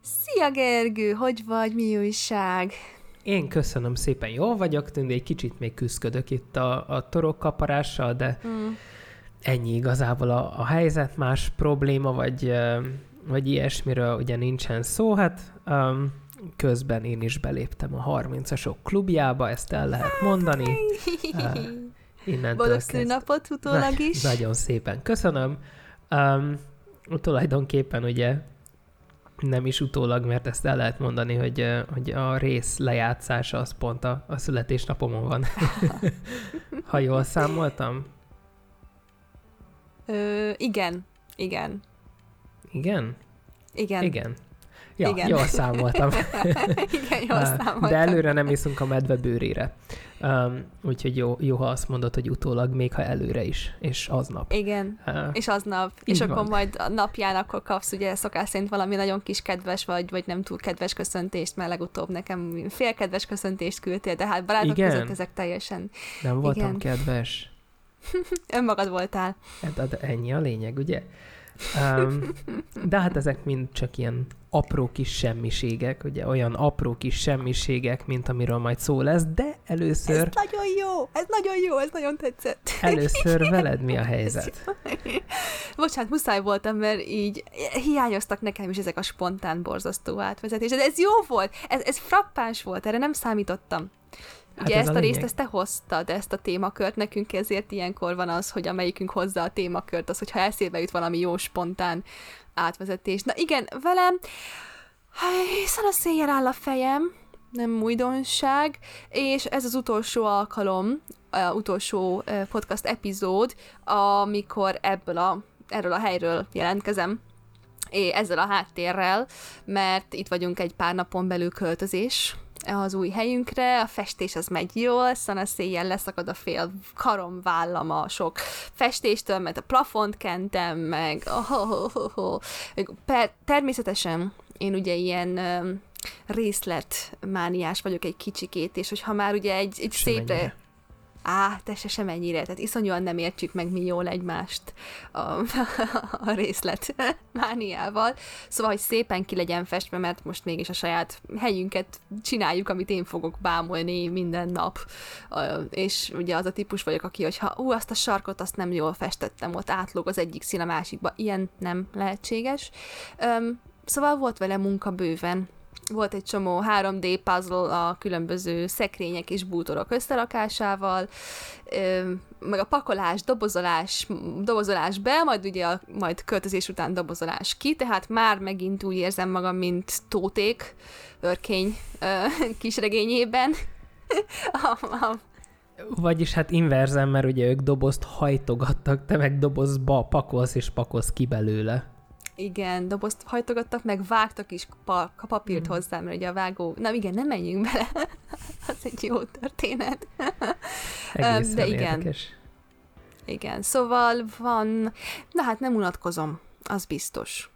Szia Gergő, hogy vagy, mi újság? Én köszönöm szépen, jól vagyok, tűnde egy kicsit még küzdködök itt a, a torokkaparással, de mm. Ennyi igazából a, a helyzet, más probléma, vagy, vagy ilyesmiről ugye nincsen szó, hát um, közben én is beléptem a 30-asok klubjába, ezt el lehet mondani. Uh, innentől Boldog szülinapot utólag is. Na, nagyon szépen köszönöm. Um, tulajdonképpen ugye nem is utólag, mert ezt el lehet mondani, hogy, hogy a rész lejátszása az pont a, a születésnapomon van. ha jól számoltam? Ö, igen, igen. Igen? Igen. Igen. Ja, Igen. jól számoltam. Igen, jól számoltam. De előre nem iszunk a medve bőrére. Um, úgyhogy jó, jó, ha azt mondod, hogy utólag, még ha előre is, és aznap. Igen, uh, és aznap. És van. akkor majd a napján akkor kapsz ugye szokás szerint valami nagyon kis kedves, vagy, vagy nem túl kedves köszöntést, mert legutóbb nekem fél kedves köszöntést küldtél, de hát barátok Igen. között ezek teljesen... Nem voltam Igen. kedves. Önmagad voltál. Hát, ennyi a lényeg, ugye? Um, de hát ezek mind csak ilyen apró kis semmiségek, ugye olyan apró kis semmiségek, mint amiről majd szó lesz, de először... Ez nagyon jó, ez nagyon jó, ez nagyon tetszett. Először veled mi a helyzet? Bocsánat, muszáj voltam, mert így hiányoztak nekem is ezek a spontán borzasztó átvezetések, de ez jó volt, ez, ez frappáns volt, erre nem számítottam. Hát Ugye ez ezt a, a részt ezt te hoztad, ezt a témakört, nekünk ezért ilyenkor van az, hogy amelyikünk hozza a témakört, az, hogyha eszébe jut valami jó, spontán átvezetés. Na igen, velem, hiszen a széjjel áll a fejem, nem újdonság, és ez az utolsó alkalom, az utolsó podcast epizód, amikor ebből a, erről a helyről jelentkezem, ezzel a háttérrel, mert itt vagyunk egy pár napon belül költözés az új helyünkre, a festés az megy jól, szana széjjel leszakad a fél karom vállam a sok festéstől, mert a plafont kentem, meg oh, oh, oh, oh. Per, természetesen én ugye ilyen részletmániás vagyok egy kicsikét, és hogyha már ugye egy, egy szépre á, te se sem ennyire, tehát iszonyúan nem értjük meg mi jól egymást a, a részlet mániával. Szóval, hogy szépen ki legyen festve, mert most mégis a saját helyünket csináljuk, amit én fogok bámulni minden nap. És ugye az a típus vagyok, aki, hogyha ú, azt a sarkot, azt nem jól festettem, ott átlóg az egyik szín a másikba. Ilyen nem lehetséges. Szóval volt vele munka bőven, volt egy csomó 3D puzzle a különböző szekrények és bútorok összerakásával, meg a pakolás, dobozolás, dobozolás be, majd ugye a, majd költözés után dobozolás ki, tehát már megint úgy érzem magam, mint tóték, örkény kisregényében. a, a, vagyis hát inverzen, mert ugye ők dobozt hajtogattak, te meg dobozba pakolsz és pakolsz ki belőle. Igen, dobozt hajtogattak, meg vágtak is pa- papírt mm. hozzá, mert ugye a vágó... Na igen, nem menjünk bele. az egy jó történet. Egészen De igen. Érdekes. Igen, szóval van... Na hát nem unatkozom, az biztos.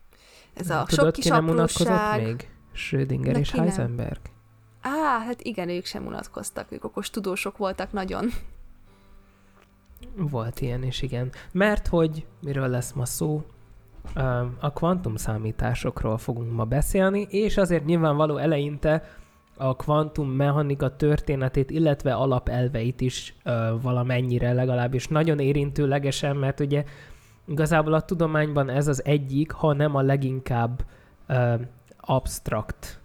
Ez a Tudod, sok kis ki nem apróság... még? Schrödinger és Heisenberg. Á, hát igen, ők sem unatkoztak, ők okos tudósok voltak nagyon. Volt ilyen is, igen. Mert hogy, miről lesz ma szó, a kvantum számításokról fogunk ma beszélni, és azért nyilvánvaló eleinte a kvantum mechanika történetét, illetve alapelveit is valamennyire legalábbis nagyon érintőlegesen, mert ugye igazából a tudományban ez az egyik, ha nem a leginkább uh, abstrakt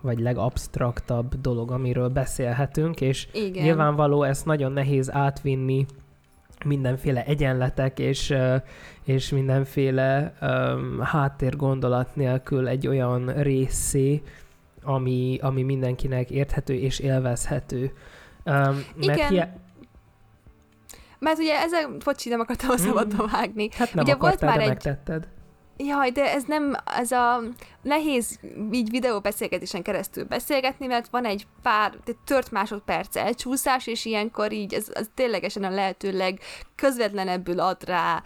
vagy legabstraktabb dolog, amiről beszélhetünk, és Igen. nyilvánvaló ezt nagyon nehéz átvinni mindenféle egyenletek és, és mindenféle um, háttérgondolat nélkül egy olyan részé, ami, ami mindenkinek érthető és élvezhető. Um, Igen. Mert hi- mert ugye ezzel, bocsi, nem akartam a szabadba vágni. Hát nem ugye volt már egy... megtetted. Jaj, de ez nem, ez a nehéz így videóbeszélgetésen keresztül beszélgetni, mert van egy pár, egy tört másodperc elcsúszás, és ilyenkor így ez, ez ténylegesen a lehető közvetlenebbül ad rá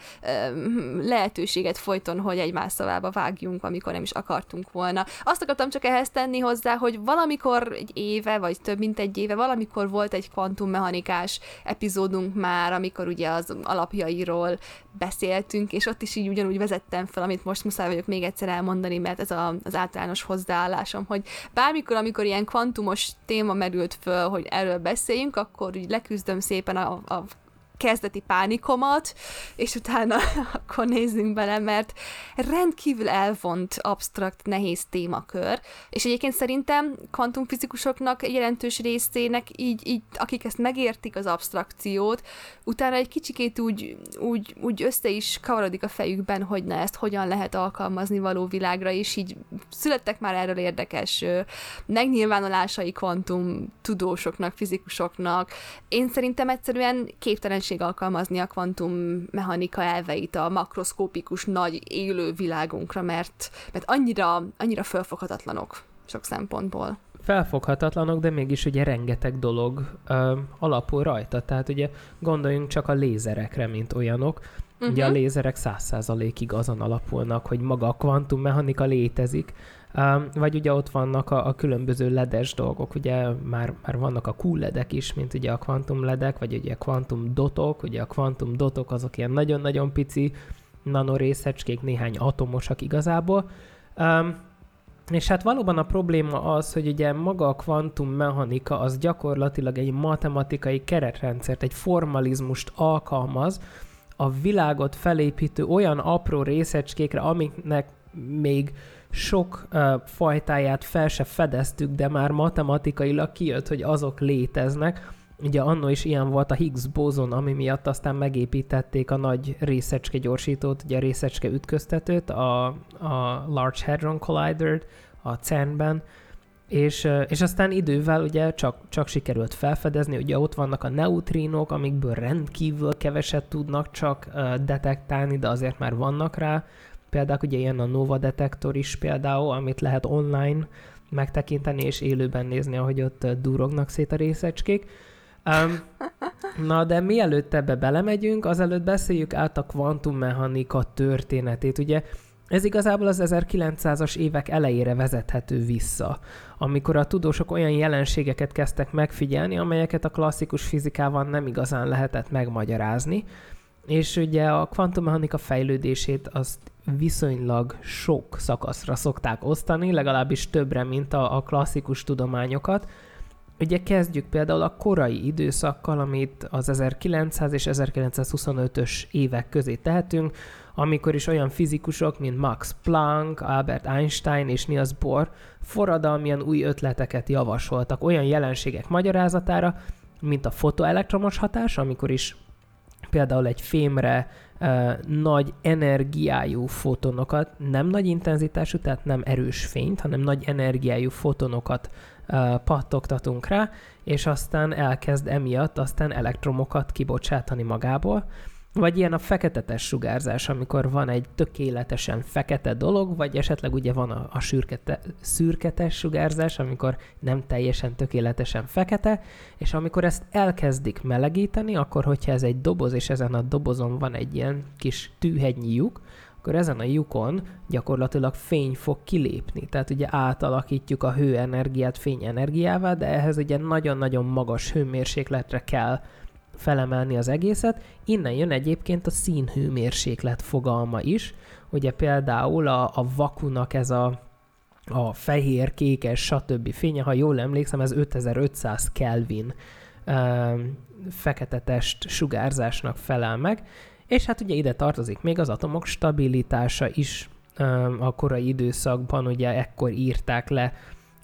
lehetőséget folyton, hogy egymás szavába vágjunk, amikor nem is akartunk volna. Azt akartam csak ehhez tenni hozzá, hogy valamikor egy éve, vagy több mint egy éve, valamikor volt egy kvantummechanikás epizódunk már, amikor ugye az alapjairól beszéltünk, és ott is így ugyanúgy vezettem fel, amit most muszáj vagyok még egyszer elmondani, mert ez a, az általános hozzáállásom, hogy bármikor, amikor ilyen kvantumos téma merült föl, hogy erről beszéljünk, akkor úgy leküzdöm szépen a, a kezdeti pánikomat, és utána akkor nézzünk bele, mert rendkívül elvont, absztrakt, nehéz témakör, és egyébként szerintem kvantumfizikusoknak jelentős részének így, így, akik ezt megértik az abstrakciót, utána egy kicsikét úgy, úgy, úgy össze is kavarodik a fejükben, hogy na ezt hogyan lehet alkalmazni való világra, és így születtek már erről érdekes megnyilvánulásai kvantum tudósoknak, fizikusoknak. Én szerintem egyszerűen képtelen képesség alkalmazni a kvantummechanika elveit a makroszkópikus nagy élő világunkra, mert, mert annyira, annyira felfoghatatlanok sok szempontból. Felfoghatatlanok, de mégis ugye rengeteg dolog ö, alapul rajta. Tehát ugye gondoljunk csak a lézerekre, mint olyanok. Uh-huh. Ugye a mhm. lézerek száz százalékig azon alapulnak, hogy maga a kvantummechanika létezik, vagy ugye ott vannak a, a különböző ledes dolgok, ugye már, már vannak a cool ledek is, mint ugye a kvantum ledek, vagy ugye a kvantum dotok, ugye a kvantum dotok azok ilyen nagyon-nagyon pici nanorészecskék, néhány atomosak igazából. És hát valóban a probléma az, hogy ugye maga a kvantummechanika az gyakorlatilag egy matematikai keretrendszert, egy formalizmust alkalmaz, a világot felépítő olyan apró részecskékre, amiknek még sok fajtáját fel se fedeztük, de már matematikailag kijött, hogy azok léteznek. Ugye annó is ilyen volt a Higgs bózon, ami miatt aztán megépítették a nagy részecske gyorsítót, ugye a részecske ütköztetőt, a, a Large Hadron Collider-t a CERN-ben, és, és aztán idővel ugye csak, csak sikerült felfedezni, ugye ott vannak a neutrinok, amikből rendkívül keveset tudnak csak detektálni, de azért már vannak rá Például ugye ilyen a Nova detektor is például, amit lehet online megtekinteni és élőben nézni, ahogy ott durognak szét a részecskék. Um, na, de mielőtt ebbe belemegyünk, azelőtt beszéljük át a kvantummechanika történetét. Ugye ez igazából az 1900-as évek elejére vezethető vissza, amikor a tudósok olyan jelenségeket kezdtek megfigyelni, amelyeket a klasszikus fizikával nem igazán lehetett megmagyarázni, és ugye a kvantummechanika fejlődését azt viszonylag sok szakaszra szokták osztani, legalábbis többre, mint a, a klasszikus tudományokat. Ugye kezdjük például a korai időszakkal, amit az 1900 és 1925-ös évek közé tehetünk, amikor is olyan fizikusok, mint Max Planck, Albert Einstein és Niels Bohr forradalmian új ötleteket javasoltak olyan jelenségek magyarázatára, mint a fotoelektromos hatás, amikor is például egy fémre nagy energiájú fotonokat, nem nagy intenzitású, tehát nem erős fényt, hanem nagy energiájú fotonokat pattogtatunk rá, és aztán elkezd emiatt aztán elektromokat kibocsátani magából. Vagy ilyen a feketetes sugárzás, amikor van egy tökéletesen fekete dolog, vagy esetleg ugye van a, a sürkete, szürketes sugárzás, amikor nem teljesen tökéletesen fekete, és amikor ezt elkezdik melegíteni, akkor hogyha ez egy doboz, és ezen a dobozon van egy ilyen kis tűhegynyi lyuk, akkor ezen a lyukon gyakorlatilag fény fog kilépni. Tehát ugye átalakítjuk a hőenergiát fényenergiává, de ehhez ugye nagyon-nagyon magas hőmérsékletre kell felemelni az egészet. Innen jön egyébként a színhőmérséklet fogalma is. Ugye például a, a vakunak ez a, a fehér, kékes, stb. fénye, ha jól emlékszem, ez 5500 Kelvin fekete test sugárzásnak felel meg, és hát ugye ide tartozik még az atomok stabilitása is a korai időszakban, ugye ekkor írták le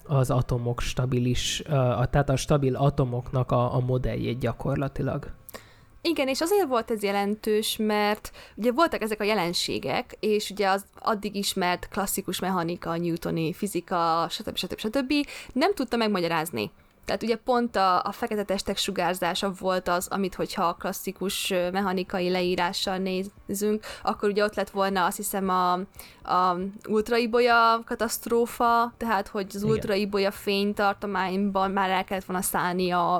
az atomok stabilis, a, tehát a stabil atomoknak a, a modelljét gyakorlatilag. Igen, és azért volt ez jelentős, mert ugye voltak ezek a jelenségek, és ugye az addig ismert klasszikus mechanika, newtoni fizika, stb. stb. stb. nem tudta megmagyarázni Tehát ugye pont a, a fekete testek sugárzása volt az, amit hogyha a klasszikus mechanikai leírással nézünk, akkor ugye ott lett volna azt hiszem a, a ultraibolya katasztrófa, tehát hogy az ultraibolya fénytartományban már el kellett volna szállni a,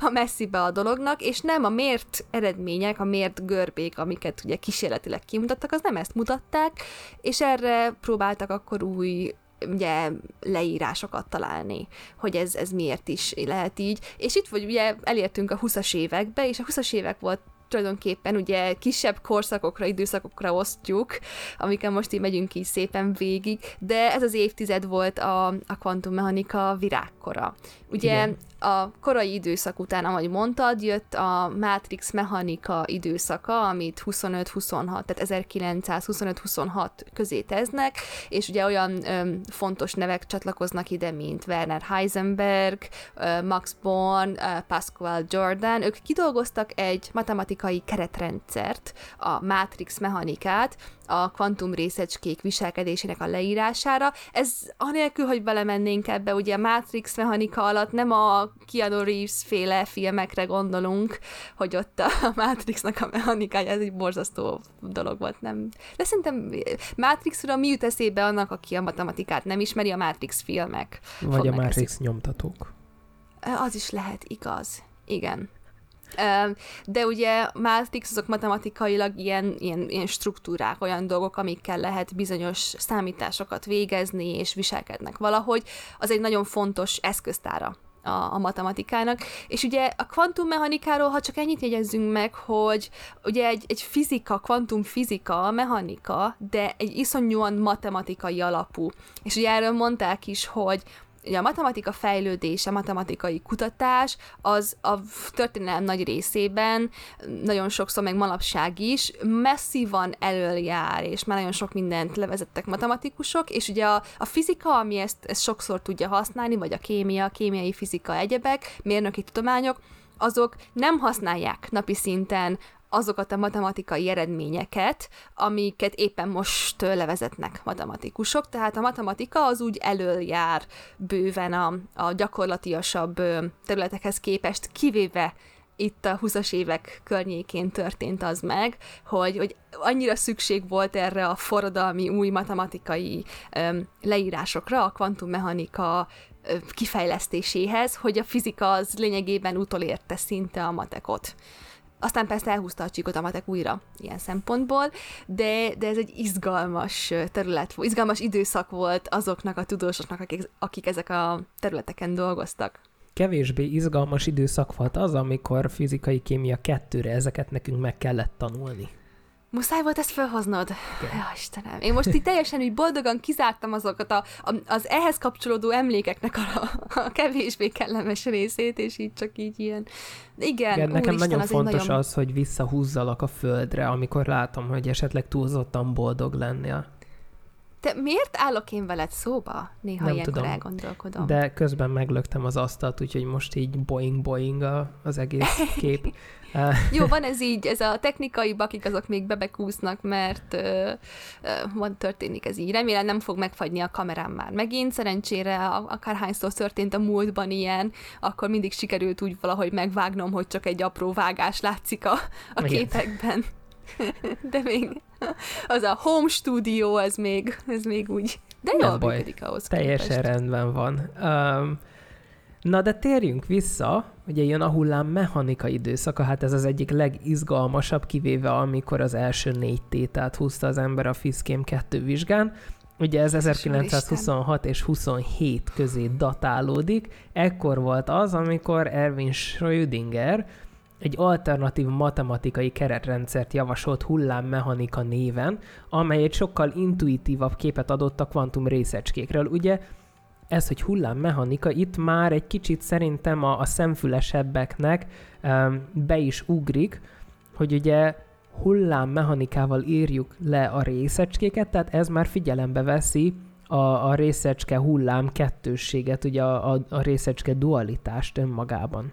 a messzibe a dolognak, és nem a mért eredmények, a mért görbék, amiket ugye kísérletileg kimutattak, az nem ezt mutatták, és erre próbáltak akkor új ugye leírásokat találni, hogy ez, ez miért is lehet így. És itt vagy ugye elértünk a 20-as évekbe, és a 20-as évek volt tulajdonképpen ugye kisebb korszakokra, időszakokra osztjuk, amiken most így megyünk így szépen végig, de ez az évtized volt a, a kvantummechanika virágkora. Ugye Igen. a korai időszak után, ahogy mondtad, jött a Matrix mechanika időszaka, amit 25-26, tehát 1925-26 közé teznek, és ugye olyan öm, fontos nevek csatlakoznak ide, mint Werner Heisenberg, ö, Max Born, ö, Pascual Jordan, ők kidolgoztak egy matematikai keretrendszert, a Matrix mechanikát, a kvantum részecskék viselkedésének a leírására. Ez anélkül, hogy belemennénk ebbe, ugye a Matrix mechanika alatt nem a Keanu Reeves féle filmekre gondolunk, hogy ott a Matrixnak a mechanikája, ez egy borzasztó dolog volt, nem? De szerintem Matrixra mi jut eszébe annak, aki a matematikát nem ismeri, a Matrix filmek. Vagy a Matrix eszik. nyomtatók. Az is lehet, igaz. Igen. De ugye Matrix azok matematikailag ilyen, ilyen, ilyen struktúrák, olyan dolgok, amikkel lehet bizonyos számításokat végezni, és viselkednek valahogy. Az egy nagyon fontos eszköztára a, a matematikának. És ugye a kvantummechanikáról, ha csak ennyit jegyezzünk meg, hogy ugye egy, egy fizika, kvantumfizika, mechanika, de egy iszonyúan matematikai alapú. És ugye erről mondták is, hogy ugye a matematika fejlődése, matematikai kutatás, az a történelem nagy részében, nagyon sokszor meg manapság is, messzívan elöljár, és már nagyon sok mindent levezettek matematikusok, és ugye a, a fizika, ami ezt, ezt sokszor tudja használni, vagy a kémia, kémiai fizika, egyebek, mérnöki tudományok, azok nem használják napi szinten azokat a matematikai eredményeket, amiket éppen most levezetnek matematikusok. Tehát a matematika az úgy elől jár bőven a, a gyakorlatiasabb területekhez képest, kivéve itt a 20-as évek környékén történt az meg, hogy, hogy annyira szükség volt erre a forradalmi új matematikai öm, leírásokra, a kvantummechanika kifejlesztéséhez, hogy a fizika az lényegében utolérte szinte a matekot. Aztán persze elhúzta a csíkot a matek újra ilyen szempontból, de, de ez egy izgalmas terület, izgalmas időszak volt azoknak a tudósoknak, akik, akik ezek a területeken dolgoztak. Kevésbé izgalmas időszak volt az, amikor fizikai kémia kettőre ezeket nekünk meg kellett tanulni. Muszáj volt ezt felhoznod? Ja, Istenem. Én most itt teljesen úgy boldogan kizártam azokat a, a, az ehhez kapcsolódó emlékeknek a, a kevésbé kellemes részét, és így csak így ilyen. Igen, Igen nekem Isten, nagyon az fontos nagyon... az, hogy visszahúzzalak a földre, amikor látom, hogy esetleg túlzottan boldog lennél. Te miért állok én veled szóba? Néha nem ilyenkor tudom, elgondolkodom. De közben meglöktem az asztalt, úgyhogy most így boing-boing az egész kép. Jó, van ez így, ez a technikai bakik azok még bebekúsznak, mert uh, uh, van történik ez így. Remélem nem fog megfagyni a kamerám már megint. Szerencsére akárhányszor történt a múltban ilyen, akkor mindig sikerült úgy valahogy megvágnom, hogy csak egy apró vágás látszik a, a képekben. De még az a home studio, ez még, ez még úgy, de jól működik ahhoz Teljesen képest. rendben van. Um, na de térjünk vissza, ugye jön a hullám mechanika időszaka, hát ez az egyik legizgalmasabb, kivéve amikor az első négy tétát húzta az ember a Fiszkém 2 vizsgán, Ugye ez 1926 és 27 közé datálódik. Ekkor volt az, amikor Erwin Schrödinger egy alternatív matematikai keretrendszert javasolt hullámmechanika néven, amely egy sokkal intuitívabb képet adott a kvantum részecskékről. Ugye ez, hogy hullámmechanika, itt már egy kicsit szerintem a, a szemfülesebbeknek um, be is ugrik, hogy ugye hullámmechanikával írjuk le a részecskéket, tehát ez már figyelembe veszi a, a részecske hullám kettősséget, ugye a, a, a részecske dualitást önmagában.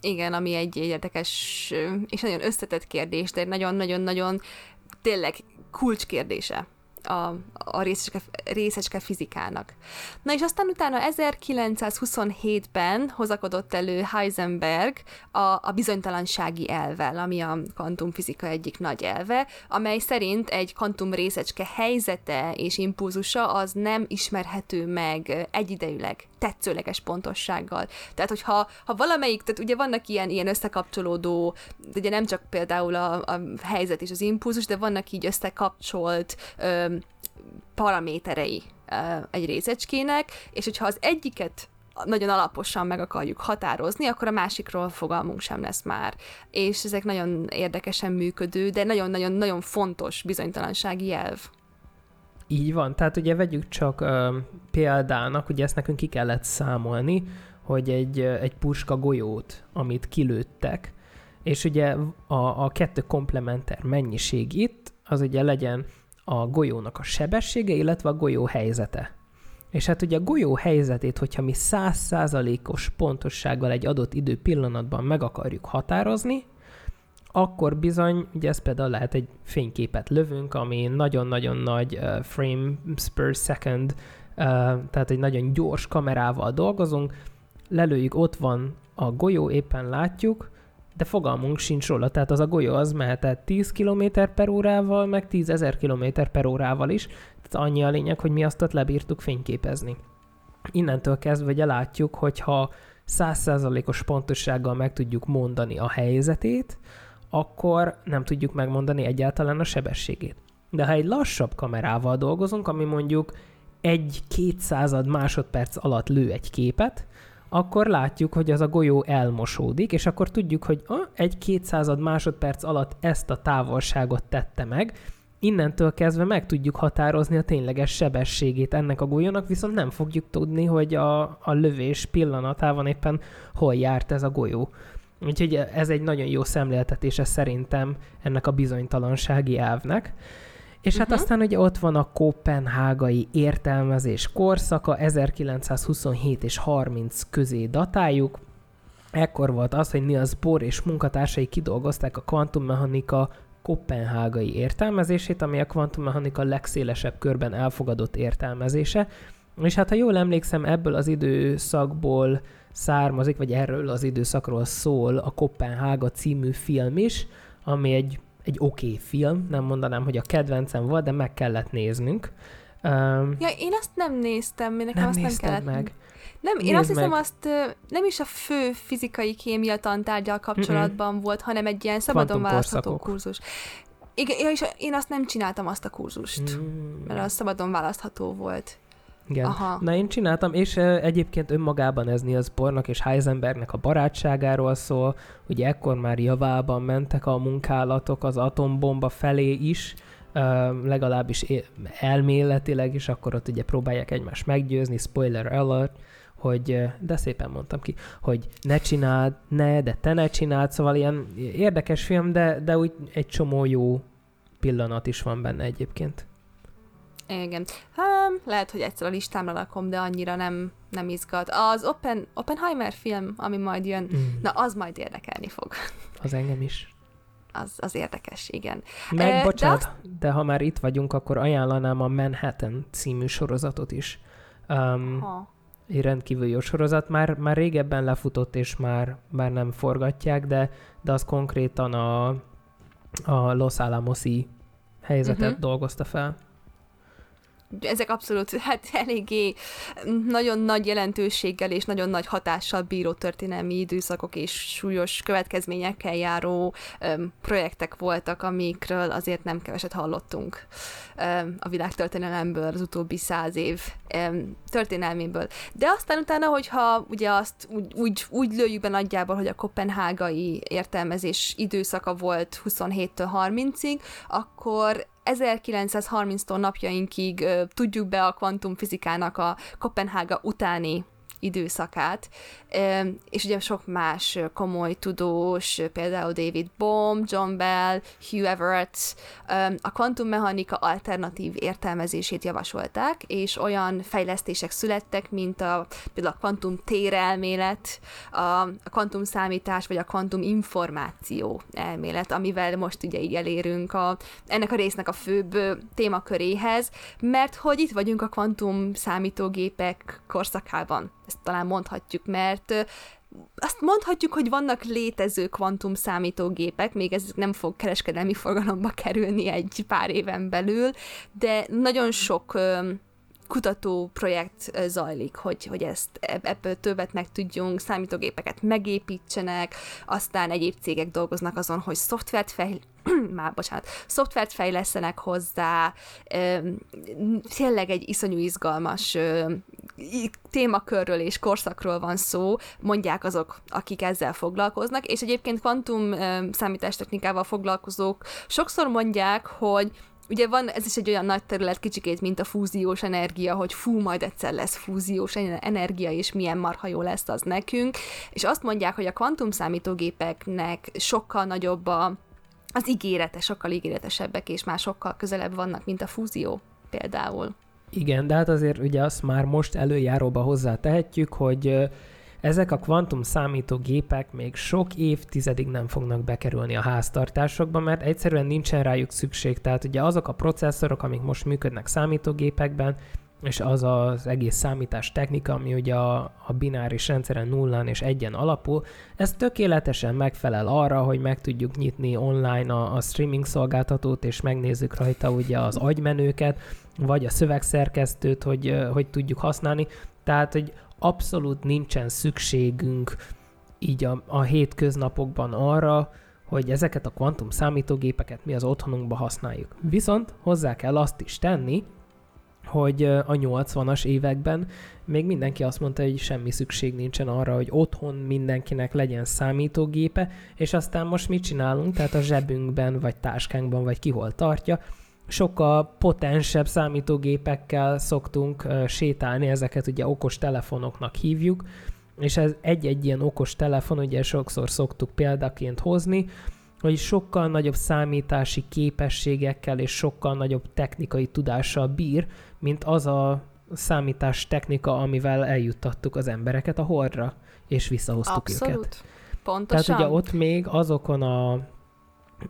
Igen, ami egy érdekes és nagyon összetett kérdés, de nagyon-nagyon-nagyon tényleg kulcskérdése a, a részecske, részecske fizikának. Na és aztán utána 1927-ben hozakodott elő Heisenberg a, a bizonytalansági elvel, ami a kvantumfizika egyik nagy elve, amely szerint egy kvantum részecske helyzete és impulzusa az nem ismerhető meg egyidejűleg, tetszőleges pontossággal. Tehát, hogyha ha valamelyik, tehát ugye vannak ilyen, ilyen összekapcsolódó, ugye nem csak például a, a helyzet és az impulzus, de vannak így összekapcsolt ö, paraméterei ö, egy részecskének, és hogyha az egyiket nagyon alaposan meg akarjuk határozni, akkor a másikról fogalmunk sem lesz már. És ezek nagyon érdekesen működő, de nagyon-nagyon-nagyon fontos bizonytalansági jelv. Így van, tehát ugye vegyük csak ö, példának, ugye ezt nekünk ki kellett számolni, hogy egy, egy puska golyót, amit kilőttek, és ugye a, a kettő komplementer mennyiség itt, az ugye legyen a golyónak a sebessége, illetve a golyó helyzete. És hát ugye a golyó helyzetét, hogyha mi százszázalékos pontossággal egy adott idő pillanatban meg akarjuk határozni, akkor bizony, ugye ez például lehet egy fényképet lövünk, ami nagyon-nagyon nagy uh, frames per second, uh, tehát egy nagyon gyors kamerával dolgozunk, lelőjük, ott van a golyó, éppen látjuk, de fogalmunk sincs róla, tehát az a golyó az mehetett 10 km per órával, meg 10 ezer km per órával is, tehát annyi a lényeg, hogy mi azt ott lebírtuk fényképezni. Innentől kezdve ugye látjuk, hogyha 100%-os pontossággal meg tudjuk mondani a helyzetét, akkor nem tudjuk megmondani egyáltalán a sebességét. De ha egy lassabb kamerával dolgozunk, ami mondjuk egy kétszázad másodperc alatt lő egy képet, akkor látjuk, hogy az a golyó elmosódik, és akkor tudjuk, hogy ah, egy kétszázad másodperc alatt ezt a távolságot tette meg, innentől kezdve meg tudjuk határozni a tényleges sebességét ennek a golyónak, viszont nem fogjuk tudni, hogy a, a lövés pillanatában éppen hol járt ez a golyó. Úgyhogy ez egy nagyon jó szemléltetése szerintem ennek a bizonytalansági elvnek. És hát uh-huh. aztán ugye ott van a kopenhágai értelmezés korszaka, 1927 és 30 közé datáljuk. Ekkor volt az, hogy Niels Bohr és munkatársai kidolgozták a kvantummechanika kopenhágai értelmezését, ami a kvantummechanika legszélesebb körben elfogadott értelmezése. És hát ha jól emlékszem, ebből az időszakból származik, vagy erről az időszakról szól a Kopenhága című film is, ami egy egy oké okay film, nem mondanám, hogy a kedvencem volt, de meg kellett néznünk. Um, ja, én azt nem néztem, nekem nem azt nem kellett. meg. Nem, én Nézd azt hiszem, meg. azt nem is a fő fizikai kémia tantárgyal kapcsolatban Mm-mm. volt, hanem egy ilyen szabadon választható kurzus. Igen, és én azt nem csináltam azt a kurzust, mm. mert az szabadon választható volt. Igen. Aha. Na én csináltam, és egyébként önmagában ez Niels Bohrnak és Heisenbergnek a barátságáról szól, ugye ekkor már javában mentek a munkálatok az atombomba felé is, legalábbis elméletileg is, akkor ott ugye próbálják egymást meggyőzni, spoiler alert, hogy, de szépen mondtam ki, hogy ne csináld, ne, de te ne csináld, szóval ilyen érdekes film, de, de úgy egy csomó jó pillanat is van benne egyébként. Igen. Um, lehet, hogy egyszer a listámra lakom, de annyira nem, nem izgat. Az Open, Oppenheimer film, ami majd jön, mm. na az majd érdekelni fog. Az engem is. Az, az érdekes, igen. Meg, e, bocsánat, de, azt... de ha már itt vagyunk, akkor ajánlanám a Manhattan című sorozatot is. Um, ha. Egy rendkívül jó sorozat. Már, már régebben lefutott, és már, már nem forgatják, de, de az konkrétan a, a Los Alamosi helyzetet uh-huh. dolgozta fel ezek abszolút hát eléggé nagyon nagy jelentőséggel és nagyon nagy hatással bíró történelmi időszakok és súlyos következményekkel járó um, projektek voltak, amikről azért nem keveset hallottunk um, a világtörténelemből az utóbbi száz év um, történelméből. De aztán utána, hogyha ugye azt úgy, úgy, úgy lőjük be nagyjából, hogy a kopenhágai értelmezés időszaka volt 27-től 30-ig, akkor 1930-tól napjainkig tudjuk be a kvantumfizikának a Kopenhága utáni időszakát, és ugye sok más komoly tudós, például David Bohm, John Bell, Hugh Everett a kvantummechanika alternatív értelmezését javasolták, és olyan fejlesztések születtek, mint a, például a kvantum térelmélet, a, a kvantum számítás, vagy a kvantum információ elmélet, amivel most ugye így elérünk a, ennek a résznek a főbb témaköréhez, mert hogy itt vagyunk a kvantum számítógépek korszakában. Ezt talán mondhatjuk, mert azt mondhatjuk, hogy vannak létező kvantum számítógépek, még ez nem fog kereskedelmi forgalomba kerülni egy pár éven belül, de nagyon sok kutató projekt zajlik, hogy, hogy ezt ebből többet meg tudjunk, számítógépeket megépítsenek, aztán egyéb cégek dolgoznak azon, hogy szoftvert fejl már bocsánat, szoftvert fejlesztenek hozzá, tényleg egy iszonyú izgalmas témakörről és korszakról van szó, mondják azok, akik ezzel foglalkoznak, és egyébként kvantum számítástechnikával foglalkozók sokszor mondják, hogy Ugye van, ez is egy olyan nagy terület kicsikét, mint a fúziós energia, hogy fú, majd egyszer lesz fúziós energia, és milyen marha jó lesz az nekünk, és azt mondják, hogy a kvantum számítógépeknek sokkal nagyobb a, az ígérete, sokkal ígéretesebbek, és már sokkal közelebb vannak, mint a fúzió például. Igen, de hát azért ugye azt már most előjáróba hozzá tehetjük, hogy ezek a kvantum számítógépek még sok évtizedig nem fognak bekerülni a háztartásokba, mert egyszerűen nincsen rájuk szükség. Tehát ugye azok a processzorok, amik most működnek számítógépekben, és az az egész számítás technika, ami ugye a, a bináris rendszeren nullán és egyen alapul, ez tökéletesen megfelel arra, hogy meg tudjuk nyitni online a, a streaming szolgáltatót, és megnézzük rajta ugye az agymenőket, vagy a szövegszerkesztőt, hogy, hogy tudjuk használni. Tehát, hogy abszolút nincsen szükségünk így a, a hétköznapokban arra, hogy ezeket a kvantum számítógépeket mi az otthonunkba használjuk. Viszont hozzá kell azt is tenni, hogy a 80-as években még mindenki azt mondta, hogy semmi szükség nincsen arra, hogy otthon mindenkinek legyen számítógépe, és aztán most mit csinálunk? Tehát a zsebünkben, vagy táskánkban, vagy ki hol tartja, sokkal potensebb számítógépekkel szoktunk sétálni, ezeket ugye okos telefonoknak hívjuk, és ez egy-egy ilyen okos telefon, ugye sokszor szoktuk példaként hozni, hogy sokkal nagyobb számítási képességekkel és sokkal nagyobb technikai tudással bír, mint az a számítás technika, amivel eljuttattuk az embereket a hordra, és visszahoztuk Abszolút. őket. Pontosan. Tehát ugye ott még azokon a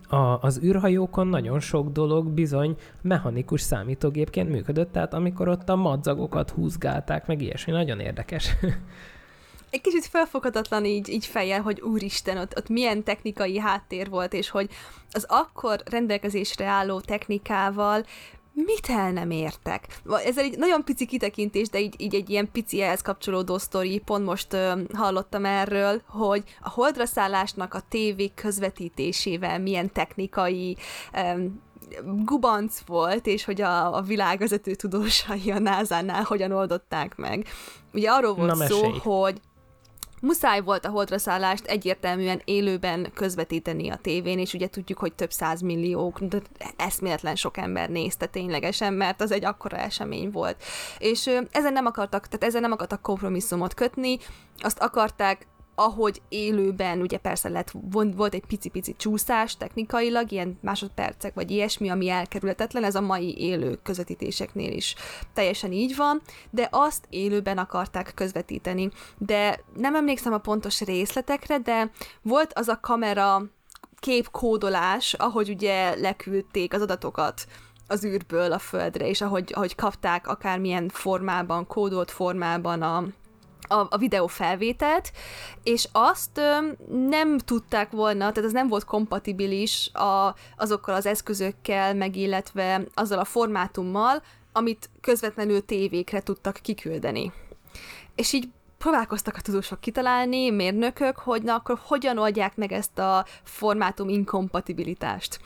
a, az űrhajókon nagyon sok dolog bizony mechanikus számítógépként működött, tehát amikor ott a madzagokat húzgálták, meg ilyesmi, nagyon érdekes. Egy kicsit felfoghatatlan így, így fejjel, hogy úristen, ott, ott milyen technikai háttér volt, és hogy az akkor rendelkezésre álló technikával mit el nem értek? Ez egy nagyon pici kitekintés, de így, így egy ilyen pici ehhez kapcsolódó sztori, pont most ö, hallottam erről, hogy a holdra szállásnak a tévé közvetítésével milyen technikai ö, gubanc volt, és hogy a, a világvezető tudósai a NASA-nál hogyan oldották meg. Ugye arról volt Na, szó, hogy muszáj volt a holdra szállást egyértelműen élőben közvetíteni a tévén, és ugye tudjuk, hogy több százmilliók, de eszméletlen sok ember nézte ténylegesen, mert az egy akkora esemény volt. És ezen nem akartak, tehát ezen nem akartak kompromisszumot kötni, azt akarták ahogy élőben, ugye persze lett, volt egy pici-pici csúszás technikailag, ilyen másodpercek vagy ilyesmi, ami elkerülhetetlen, ez a mai élő közvetítéseknél is teljesen így van, de azt élőben akarták közvetíteni. De nem emlékszem a pontos részletekre, de volt az a kamera képkódolás, ahogy ugye leküldték az adatokat az űrből a földre, és ahogy, ahogy kapták akármilyen formában, kódolt formában a, a, a videófelvételt, és azt ö, nem tudták volna, tehát ez nem volt kompatibilis a, azokkal az eszközökkel, meg illetve azzal a formátummal, amit közvetlenül tévékre tudtak kiküldeni. És így próbálkoztak a tudósok kitalálni, mérnökök, hogy na akkor hogyan oldják meg ezt a formátum inkompatibilitást.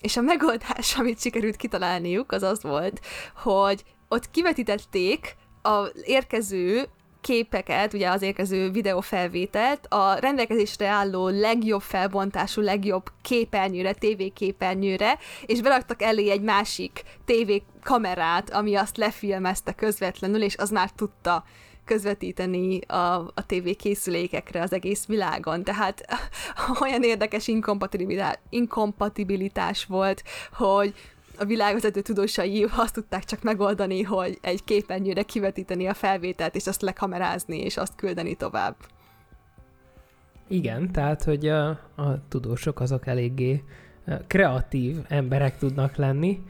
És a megoldás, amit sikerült kitalálniuk, az az volt, hogy ott kivetítették a érkező képeket, ugye az érkező videófelvételt a rendelkezésre álló legjobb felbontású, legjobb képernyőre, tévéképernyőre, és beraktak elé egy másik tévékamerát, ami azt lefilmezte közvetlenül, és az már tudta közvetíteni a, a TV készülékekre az egész világon. Tehát olyan érdekes inkompatibilitás, inkompatibilitás volt, hogy a világvezető tudósai azt tudták csak megoldani, hogy egy képernyőre kivetíteni a felvételt, és azt lekamerázni, és azt küldeni tovább. Igen, tehát, hogy a, a tudósok azok eléggé kreatív emberek tudnak lenni,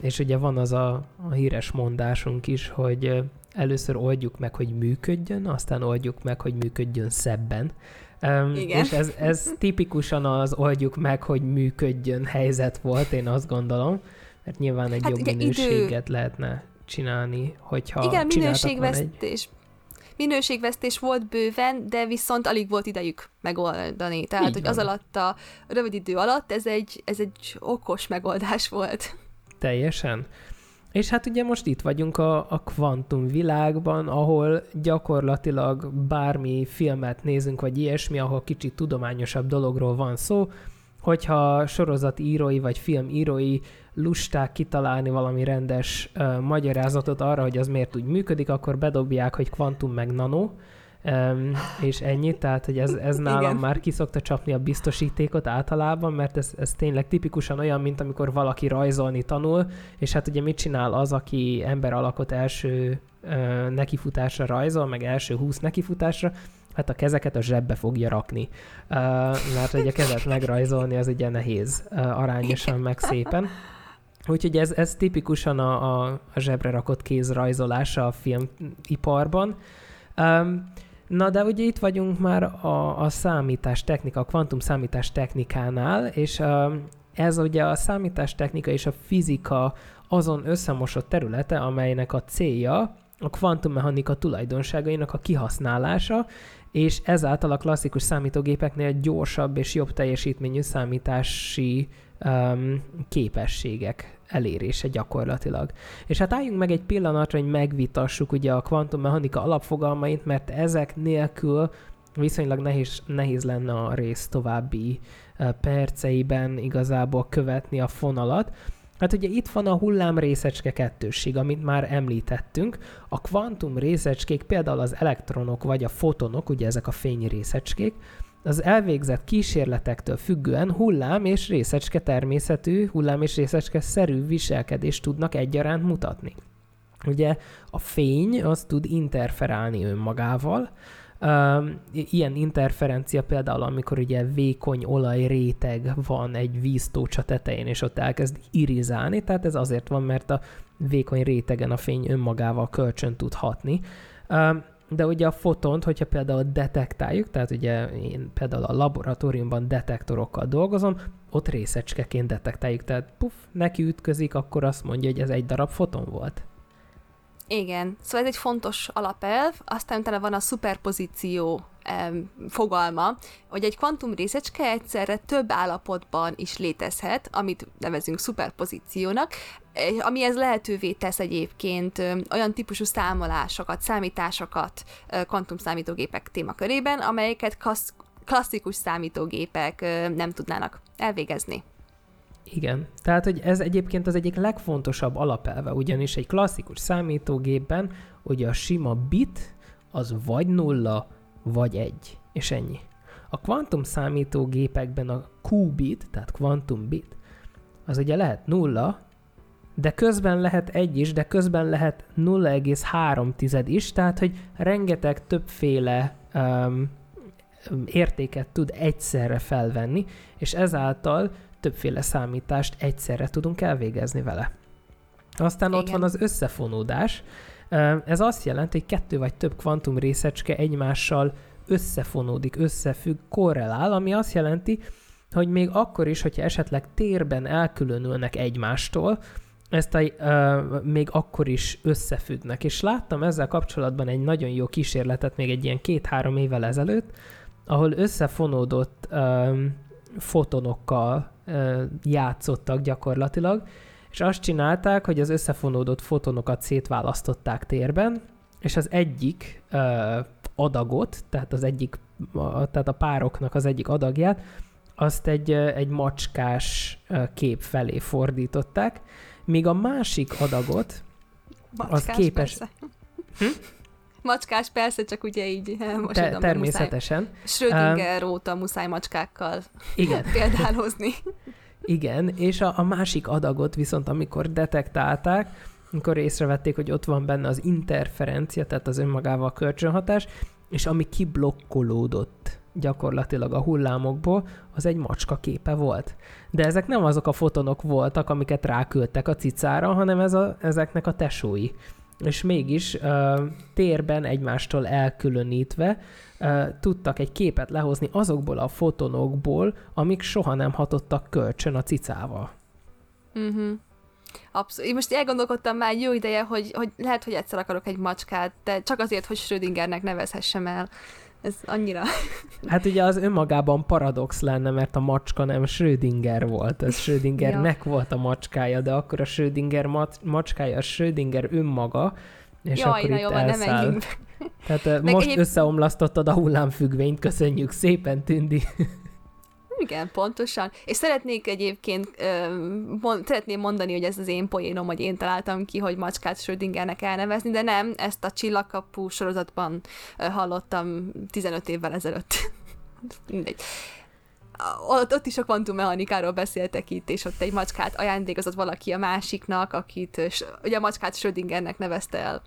és ugye van az a, a híres mondásunk is, hogy először oldjuk meg, hogy működjön, aztán oldjuk meg, hogy működjön szebben. Igen. És ez, ez tipikusan az oldjuk meg, hogy működjön helyzet volt, én azt gondolom, mert nyilván egy hát jobb minőséget idő... lehetne csinálni, hogyha Igen, minőségvesztés. Minőségvesztés volt bőven, de viszont alig volt idejük megoldani. Tehát, Így hogy van. az alatt a rövid idő alatt ez egy, ez egy okos megoldás volt. Teljesen. És hát ugye most itt vagyunk a, a kvantum világban, ahol gyakorlatilag bármi filmet nézünk, vagy ilyesmi, ahol kicsit tudományosabb dologról van szó, hogyha írói vagy filmírói lusták kitalálni valami rendes uh, magyarázatot arra, hogy az miért úgy működik, akkor bedobják, hogy kvantum meg nano, Um, és ennyi, tehát hogy ez, ez nálam Igen. már kiszokta csapni a biztosítékot általában, mert ez, ez tényleg tipikusan olyan, mint amikor valaki rajzolni tanul, és hát ugye mit csinál az, aki ember alakot első uh, nekifutásra rajzol, meg első húsz nekifutásra, hát a kezeket a zsebbe fogja rakni. Uh, mert hogy a kezet megrajzolni az ugye nehéz uh, arányosan, meg szépen. Úgyhogy ez, ez tipikusan a, a, a zsebre rakott kéz rajzolása a filmiparban. Um, Na, de ugye itt vagyunk már a, a számítás technika, a kvantum számítás technikánál, és a, ez ugye a számítástechnika és a fizika azon összemosott területe, amelynek a célja a kvantummechanika tulajdonságainak a kihasználása, és ezáltal a klasszikus számítógépeknél gyorsabb és jobb teljesítményű számítási um, képességek elérése gyakorlatilag. És hát álljunk meg egy pillanatra, hogy megvitassuk ugye a kvantummechanika alapfogalmait, mert ezek nélkül viszonylag nehéz, nehéz lenne a rész további perceiben igazából követni a fonalat. Hát ugye itt van a hullám részecske kettősség, amit már említettünk. A kvantum részecskék, például az elektronok vagy a fotonok, ugye ezek a fény részecskék, az elvégzett kísérletektől függően hullám és részecske természetű, hullám és részecske szerű viselkedést tudnak egyaránt mutatni. Ugye a fény az tud interferálni önmagával, ilyen interferencia például, amikor ugye vékony olajréteg van egy víztócsa tetején, és ott elkezd irizálni, tehát ez azért van, mert a vékony rétegen a fény önmagával kölcsön tud hatni. De ugye a fotont, hogyha például detektáljuk, tehát ugye én például a laboratóriumban detektorokkal dolgozom, ott részecskeként detektáljuk, tehát puf, neki ütközik, akkor azt mondja, hogy ez egy darab foton volt. Igen, szóval ez egy fontos alapelv, aztán utána van a szuperpozíció fogalma, hogy egy kvantum részecske egyszerre több állapotban is létezhet, amit nevezünk szuperpozíciónak, eh, ami ez lehetővé tesz egyébként olyan típusú számolásokat, számításokat kvantum számítógépek témakörében, amelyeket klasszikus számítógépek nem tudnának elvégezni. Igen, tehát hogy ez egyébként az egyik legfontosabb alapelve, ugyanis egy klasszikus számítógépben hogy a sima bit az vagy nulla, vagy egy, és ennyi. A kvantum számítógépekben a qubit, tehát kvantum bit, az ugye lehet nulla, de közben lehet egy is, de közben lehet 0,3 is, tehát hogy rengeteg többféle um, értéket tud egyszerre felvenni, és ezáltal többféle számítást egyszerre tudunk elvégezni vele. Aztán Igen. ott van az összefonódás. Ez azt jelenti, hogy kettő vagy több kvantum részecske egymással összefonódik, összefügg, korrelál, ami azt jelenti, hogy még akkor is, hogyha esetleg térben elkülönülnek egymástól, ezt a, uh, még akkor is összefüggnek. És láttam ezzel kapcsolatban egy nagyon jó kísérletet még egy ilyen két-három évvel ezelőtt, ahol összefonódott um, fotonokkal játszottak gyakorlatilag, és azt csinálták, hogy az összefonódott fotonokat szétválasztották térben, és az egyik ö, adagot, tehát az egyik, a, tehát a pároknak az egyik adagját, azt egy, egy macskás kép felé fordították, míg a másik adagot Macskás, az képes... Hm? macskás, persze, csak ugye így most Te, Természetesen. Schrödinger um, óta muszáj macskákkal igen. példálozni. Igen, és a, a másik adagot viszont, amikor detektálták, amikor észrevették, hogy ott van benne az interferencia, tehát az önmagával kölcsönhatás, és ami kiblokkolódott gyakorlatilag a hullámokból, az egy macska képe volt. De ezek nem azok a fotonok voltak, amiket ráküldtek a cicára, hanem ez a, ezeknek a tesói. És mégis uh, térben egymástól elkülönítve uh, tudtak egy képet lehozni azokból a fotonokból, amik soha nem hatottak kölcsön a cicával. Uh-huh. Abszolút. Én most elgondolkodtam már jó ideje, hogy, hogy lehet, hogy egyszer akarok egy macskát, de csak azért, hogy Schrödingernek nevezhessem el. Ez annyira... Hát ugye az önmagában paradox lenne, mert a macska nem Schrödinger volt. Ez Schrödingernek ja. volt a macskája, de akkor a Schrödinger macskája a Schrödinger önmaga, és Jaj, akkor na itt jó, elszáll. nem Tehát Meg most egyéb... összeomlasztottad a hullámfüggvényt, köszönjük szépen, Tündi. Igen, pontosan. És szeretnék egyébként, mond, szeretném mondani, hogy ez az én poénom, hogy én találtam ki, hogy macskát Schrödingernek elnevezni, de nem, ezt a Csillagkapu sorozatban hallottam 15 évvel ezelőtt. Mindegy. Ott, ott is a kvantummechanikáról beszéltek itt, és ott egy macskát ajándékozott valaki a másiknak, akit ugye a macskát Schrödingernek nevezte el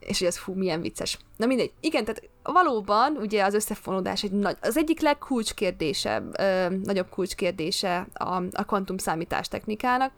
és hogy ez fú, milyen vicces. Na mindegy. Igen, tehát valóban ugye az összefonódás egy nagy, az egyik legkulcskérdése, ö, nagyobb kulcskérdése a, a kvantum számítás technikának,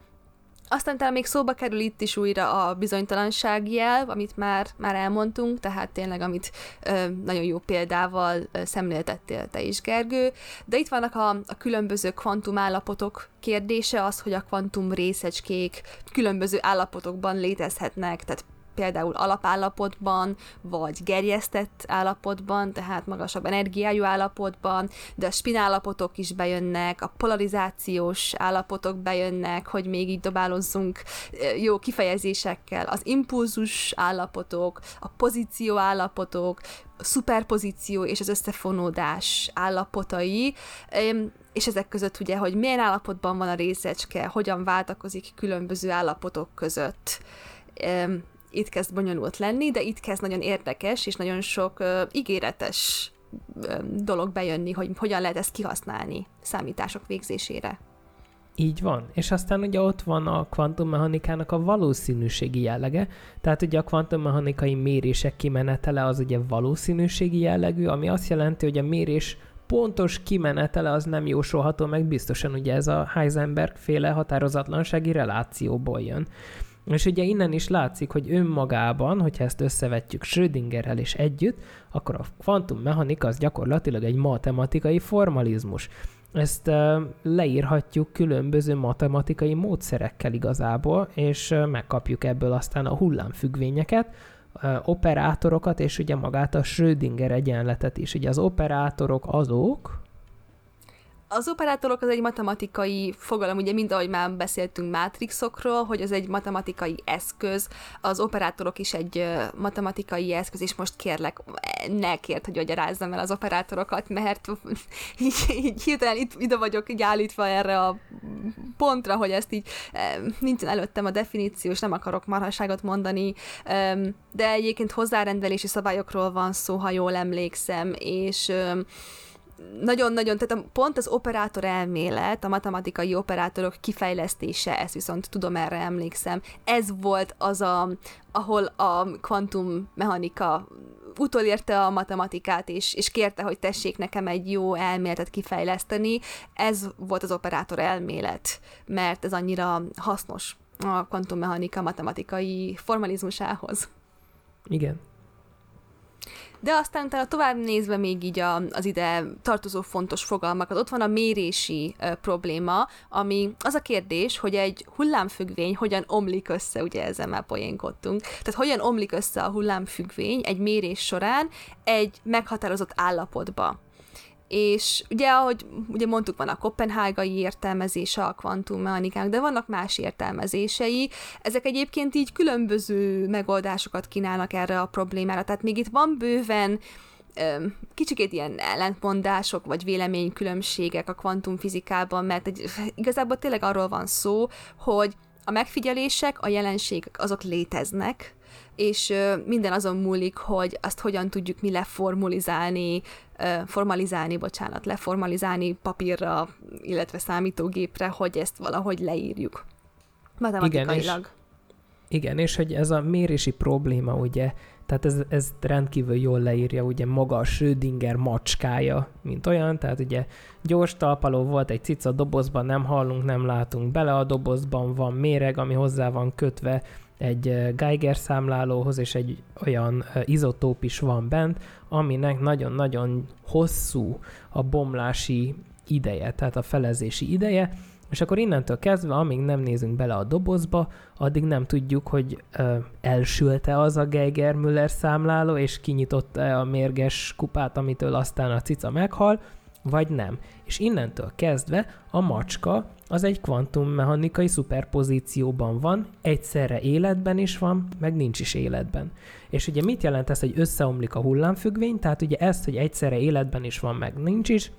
aztán talán még szóba kerül itt is újra a bizonytalanság jel, amit már, már elmondtunk, tehát tényleg, amit ö, nagyon jó példával ö, szemléltettél te is, Gergő. De itt vannak a, a különböző kvantum állapotok kérdése, az, hogy a kvantum részecskék különböző állapotokban létezhetnek, tehát például alapállapotban, vagy gerjesztett állapotban, tehát magasabb energiájú állapotban, de a spinállapotok is bejönnek, a polarizációs állapotok bejönnek, hogy még így dobálozzunk jó kifejezésekkel, az impulzus állapotok, a pozíció állapotok, a szuperpozíció és az összefonódás állapotai, és ezek között ugye, hogy milyen állapotban van a részecske, hogyan váltakozik különböző állapotok között itt kezd bonyolult lenni, de itt kezd nagyon érdekes és nagyon sok uh, ígéretes dolog bejönni, hogy hogyan lehet ezt kihasználni számítások végzésére. Így van. És aztán ugye ott van a kvantummechanikának a valószínűségi jellege, tehát ugye a kvantummechanikai mérések kimenetele az ugye valószínűségi jellegű, ami azt jelenti, hogy a mérés pontos kimenetele az nem jósolható meg biztosan, ugye ez a Heisenberg féle határozatlansági relációból jön. És ugye innen is látszik, hogy önmagában, hogyha ezt összevetjük Schrödingerrel és együtt, akkor a kvantummechanika az gyakorlatilag egy matematikai formalizmus. Ezt leírhatjuk különböző matematikai módszerekkel igazából, és megkapjuk ebből aztán a hullámfüggvényeket, operátorokat, és ugye magát a Schrödinger egyenletet is. Ugye az operátorok azok, az operátorok az egy matematikai fogalom, ugye mind ahogy már beszéltünk mátrixokról, hogy az egy matematikai eszköz, az operátorok is egy matematikai eszköz, és most kérlek, ne kért, hogy magyarázzam el az operátorokat, mert így, így hirtelen itt, ide vagyok így állítva erre a pontra, hogy ezt így nincsen előttem a definíció, és nem akarok marhaságot mondani, de egyébként hozzárendelési szabályokról van szó, ha jól emlékszem, és nagyon-nagyon, tehát a, pont az operátor elmélet, a matematikai operátorok kifejlesztése, ezt viszont tudom, erre emlékszem, ez volt az, a, ahol a kvantummechanika utolérte a matematikát, és, és kérte, hogy tessék nekem egy jó elméletet kifejleszteni. Ez volt az operátor elmélet, mert ez annyira hasznos a kvantummechanika matematikai formalizmusához. Igen, de aztán utána tovább nézve még így a, az ide tartozó fontos fogalmakat, ott van a mérési ö, probléma, ami az a kérdés, hogy egy hullámfüggvény hogyan omlik össze, ugye ezzel már poénkodtunk, tehát hogyan omlik össze a hullámfüggvény egy mérés során egy meghatározott állapotba és ugye, ahogy ugye mondtuk, van a kopenhágai értelmezése a kvantummechanikának, de vannak más értelmezései. Ezek egyébként így különböző megoldásokat kínálnak erre a problémára, tehát még itt van bőven kicsikét ilyen ellentmondások, vagy véleménykülönbségek a kvantumfizikában, mert egy, igazából tényleg arról van szó, hogy a megfigyelések, a jelenségek azok léteznek, és minden azon múlik, hogy azt hogyan tudjuk mi leformalizálni, formalizálni, bocsánat, leformalizálni papírra, illetve számítógépre, hogy ezt valahogy leírjuk matematikailag. Igen, és, igen, és hogy ez a mérési probléma, ugye, tehát ez, ez rendkívül jól leírja ugye maga a Schrödinger macskája, mint olyan, tehát ugye gyors talpaló volt egy cica dobozban, nem hallunk, nem látunk bele a dobozban, van méreg, ami hozzá van kötve egy Geiger számlálóhoz, és egy olyan izotóp is van bent, aminek nagyon-nagyon hosszú a bomlási ideje, tehát a felezési ideje, és akkor innentől kezdve, amíg nem nézünk bele a dobozba, addig nem tudjuk, hogy ö, elsülte az a Geiger-Müller számláló, és kinyitotta a mérges kupát, amitől aztán a cica meghal, vagy nem. És innentől kezdve a macska az egy kvantummechanikai szuperpozícióban van, egyszerre életben is van, meg nincs is életben. És ugye mit jelent ez, hogy összeomlik a hullámfüggvény? Tehát ugye ezt, hogy egyszerre életben is van, meg nincs is,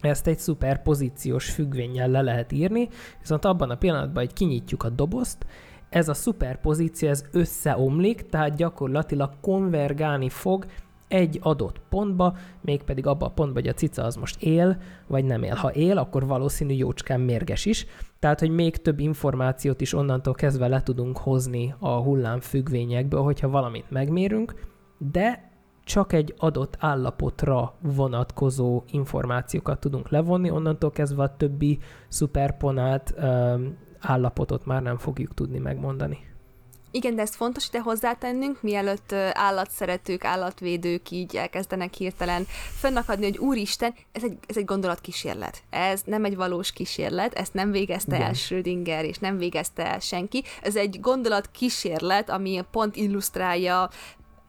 ezt egy szuperpozíciós függvényel le lehet írni, viszont abban a pillanatban, hogy kinyitjuk a dobozt, ez a szuperpozíció ez összeomlik, tehát gyakorlatilag konvergálni fog egy adott pontba, mégpedig abba a pontba, hogy a cica az most él, vagy nem él. Ha él, akkor valószínű jócskán mérges is, tehát, hogy még több információt is onnantól kezdve le tudunk hozni a hullámfüggvényekből, hogyha valamit megmérünk, de csak egy adott állapotra vonatkozó információkat tudunk levonni, onnantól kezdve a többi szuperponált állapotot már nem fogjuk tudni megmondani. Igen, de ez fontos ide hozzátennünk, mielőtt állatszeretők, állatvédők így elkezdenek hirtelen fönnakadni, hogy úristen, ez egy, ez egy gondolatkísérlet. Ez nem egy valós kísérlet, ezt nem végezte Igen. el Schrödinger, és nem végezte el senki. Ez egy gondolatkísérlet, ami pont illusztrálja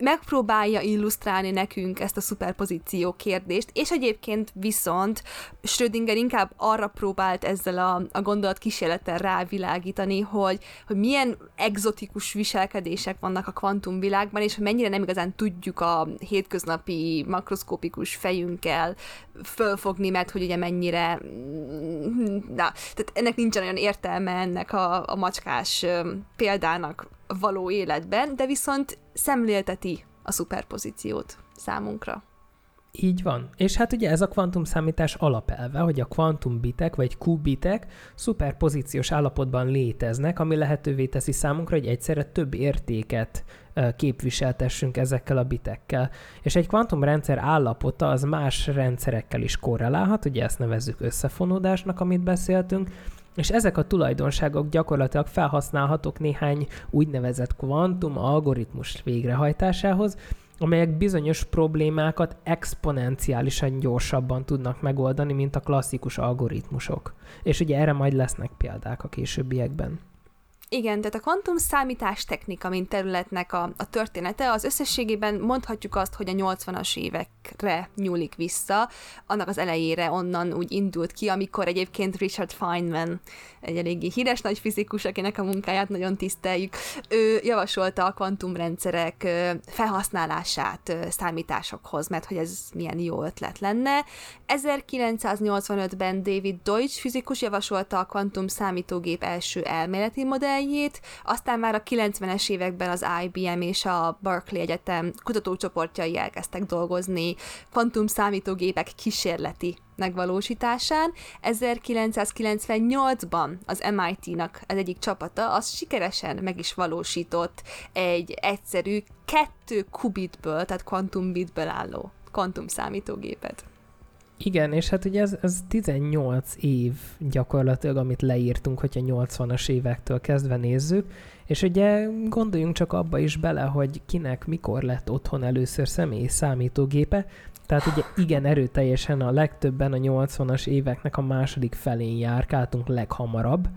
megpróbálja illusztrálni nekünk ezt a szuperpozíció kérdést, és egyébként viszont Schrödinger inkább arra próbált ezzel a, a gondolat kísérlettel rávilágítani, hogy, hogy milyen egzotikus viselkedések vannak a kvantumvilágban, és hogy mennyire nem igazán tudjuk a hétköznapi makroszkópikus fejünkkel fölfogni, mert hogy ugye mennyire na, tehát ennek nincsen olyan értelme ennek a, a macskás példának való életben, de viszont szemlélteti a szuperpozíciót számunkra. Így van. És hát ugye ez a kvantumszámítás alapelve, hogy a kvantumbitek vagy kubitek szuperpozíciós állapotban léteznek, ami lehetővé teszi számunkra, hogy egyszerre több értéket képviseltessünk ezekkel a bitekkel. És egy kvantumrendszer állapota az más rendszerekkel is korrelálhat, ugye ezt nevezzük összefonódásnak, amit beszéltünk, és ezek a tulajdonságok gyakorlatilag felhasználhatók néhány úgynevezett kvantum algoritmus végrehajtásához, amelyek bizonyos problémákat exponenciálisan gyorsabban tudnak megoldani, mint a klasszikus algoritmusok. És ugye erre majd lesznek példák a későbbiekben. Igen, tehát a kvantum számítás technika, mint területnek a, a története, az összességében mondhatjuk azt, hogy a 80-as évekre nyúlik vissza, annak az elejére onnan úgy indult ki, amikor egyébként Richard Feynman, egy eléggé híres nagy fizikus, akinek a munkáját nagyon tiszteljük, ő javasolta a kvantumrendszerek felhasználását számításokhoz, mert hogy ez milyen jó ötlet lenne. 1985-ben David Deutsch fizikus javasolta a kvantum számítógép első elméleti modell modelljét, aztán már a 90-es években az IBM és a Berkeley Egyetem kutatócsoportjai elkezdtek dolgozni kvantum számítógépek kísérleti megvalósításán. 1998-ban az MIT-nak az egyik csapata az sikeresen meg is valósított egy egyszerű kettő kubitből, tehát kvantumbitből álló kvantum számítógépet. Igen, és hát ugye ez, ez 18 év gyakorlatilag, amit leírtunk, hogyha 80-as évektől kezdve nézzük, és ugye gondoljunk csak abba is bele, hogy kinek mikor lett otthon először személyi számítógépe, tehát ugye igen erőteljesen a legtöbben a 80-as éveknek a második felén járkáltunk leghamarabb,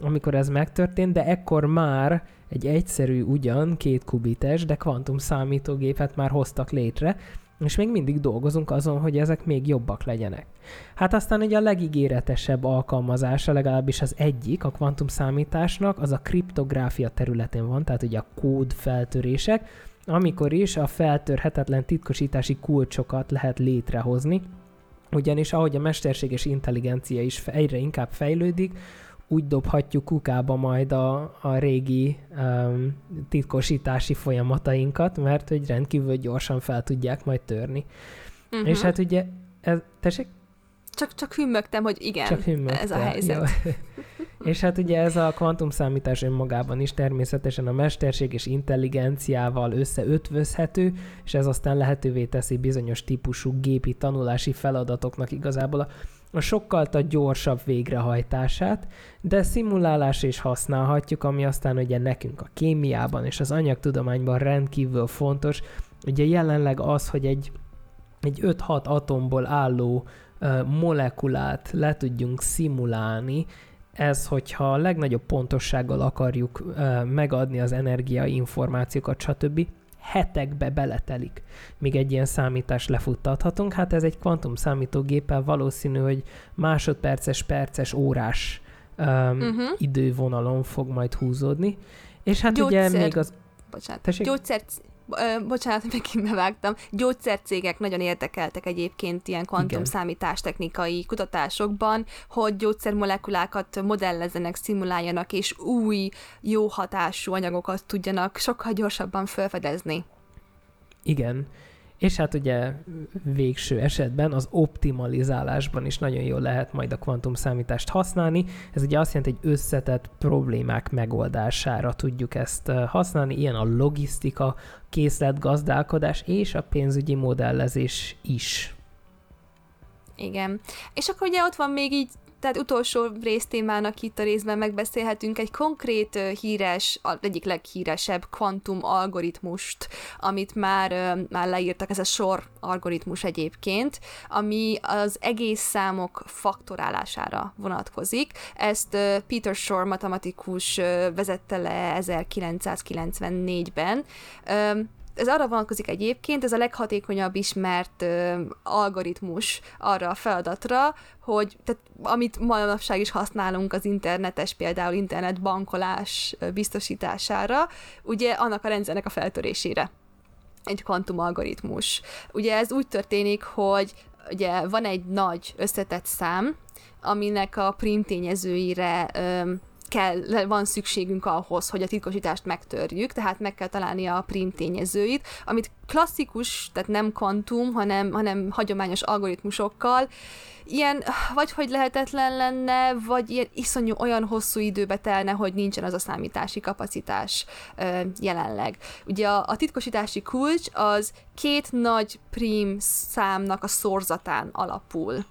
amikor ez megtörtént, de ekkor már egy egyszerű ugyan két kubites, de kvantum számítógépet már hoztak létre, és még mindig dolgozunk azon, hogy ezek még jobbak legyenek. Hát aztán ugye a legígéretesebb alkalmazása, legalábbis az egyik a kvantum számításnak, az a kriptográfia területén van, tehát ugye a kód feltörések, amikor is a feltörhetetlen titkosítási kulcsokat lehet létrehozni, ugyanis ahogy a mesterséges intelligencia is egyre inkább fejlődik, úgy dobhatjuk kukába majd a, a régi um, titkosítási folyamatainkat, mert hogy rendkívül gyorsan fel tudják majd törni. Uh-huh. És hát ugye, ez, tessék? Csak, csak hümmögtem, hogy igen, csak ez a helyzet. és hát ugye ez a kvantumszámítás önmagában is természetesen a mesterség és intelligenciával összeötvözhető, és ez aztán lehetővé teszi bizonyos típusú gépi tanulási feladatoknak igazából a a sokkal gyorsabb végrehajtását, de szimulálás is használhatjuk, ami aztán ugye nekünk a kémiában és az anyagtudományban rendkívül fontos. Ugye jelenleg az, hogy egy, egy 5-6 atomból álló molekulát le tudjunk szimulálni, ez, hogyha a legnagyobb pontossággal akarjuk megadni az energiainformációkat, stb., hetekbe beletelik, míg egy ilyen számítást lefuttathatunk. Hát ez egy kvantum számítógéppel valószínű, hogy másodperces, perces, órás um, uh-huh. idővonalon fog majd húzódni. És hát Gyógyszer... ugye még az... Bocsánat. Gyógyszer bocsánat, hogy megint bevágtam, gyógyszercégek nagyon érdekeltek egyébként ilyen kvantum számítástechnikai kutatásokban, hogy gyógyszermolekulákat modellezzenek, szimuláljanak, és új, jó hatású anyagokat tudjanak sokkal gyorsabban felfedezni. Igen. És hát ugye végső esetben az optimalizálásban is nagyon jól lehet majd a kvantum számítást használni. Ez ugye azt jelenti, hogy összetett problémák megoldására tudjuk ezt használni, ilyen a logisztika, készletgazdálkodás és a pénzügyi modellezés is. Igen. És akkor ugye ott van még így tehát utolsó résztémának itt a részben megbeszélhetünk egy konkrét híres, az egyik leghíresebb kvantum algoritmust, amit már, már leírtak, ez a sor algoritmus egyébként, ami az egész számok faktorálására vonatkozik. Ezt Peter Shor matematikus vezette le 1994-ben ez arra vonatkozik egyébként, ez a leghatékonyabb ismert ö, algoritmus arra a feladatra, hogy tehát, amit manapság is használunk az internetes, például internetbankolás biztosítására, ugye annak a rendszernek a feltörésére egy kvantum algoritmus. Ugye ez úgy történik, hogy ugye van egy nagy összetett szám, aminek a prim tényezőire ö, kell, van szükségünk ahhoz, hogy a titkosítást megtörjük, tehát meg kell találni a prim tényezőit, amit klasszikus, tehát nem kvantum, hanem, hanem hagyományos algoritmusokkal, ilyen vagy hogy lehetetlen lenne, vagy ilyen iszonyú olyan hosszú időbe telne, hogy nincsen az a számítási kapacitás ö, jelenleg. Ugye a, a titkosítási kulcs az két nagy prim számnak a szorzatán alapul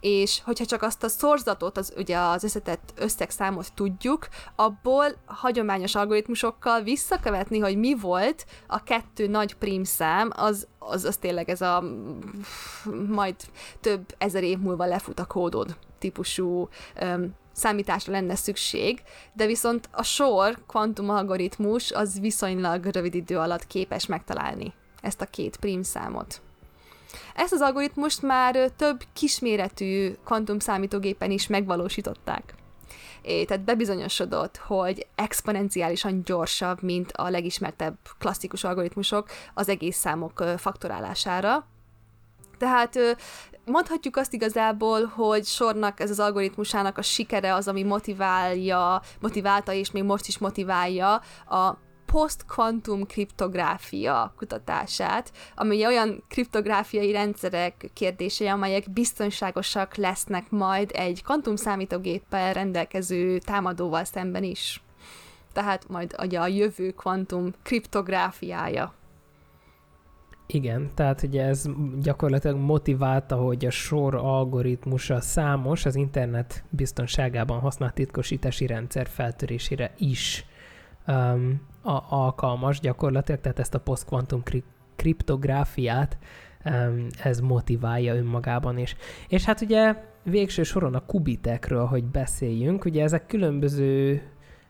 és hogyha csak azt a szorzatot, az ugye az összetett összegszámot tudjuk, abból hagyományos algoritmusokkal visszakövetni, hogy mi volt a kettő nagy prímszám, az, az, az tényleg ez a majd több ezer év múlva lefut a kódod típusú um, számításra lenne szükség, de viszont a sor kvantum algoritmus az viszonylag rövid idő alatt képes megtalálni ezt a két prímszámot. Ezt az algoritmust már több kisméretű kvantum számítógépen is megvalósították. É, tehát bebizonyosodott, hogy exponenciálisan gyorsabb, mint a legismertebb klasszikus algoritmusok az egész számok faktorálására. Tehát mondhatjuk azt igazából, hogy sornak ez az algoritmusának a sikere az, ami motiválja, motiválta és még most is motiválja a post-quantum kriptográfia kutatását, ami olyan kriptográfiai rendszerek kérdései, amelyek biztonságosak lesznek majd egy kvantum számítógéppel rendelkező támadóval szemben is. Tehát majd ugye a jövő kvantum kriptográfiája. Igen, tehát ugye ez gyakorlatilag motiválta, hogy a sor algoritmusa számos az internet biztonságában használt titkosítási rendszer feltörésére is um, a, alkalmas gyakorlatilag, tehát ezt a post-quantum kri- kriptográfiát um, ez motiválja önmagában is. És hát ugye végső soron a kubitekről, hogy beszéljünk, ugye ezek különböző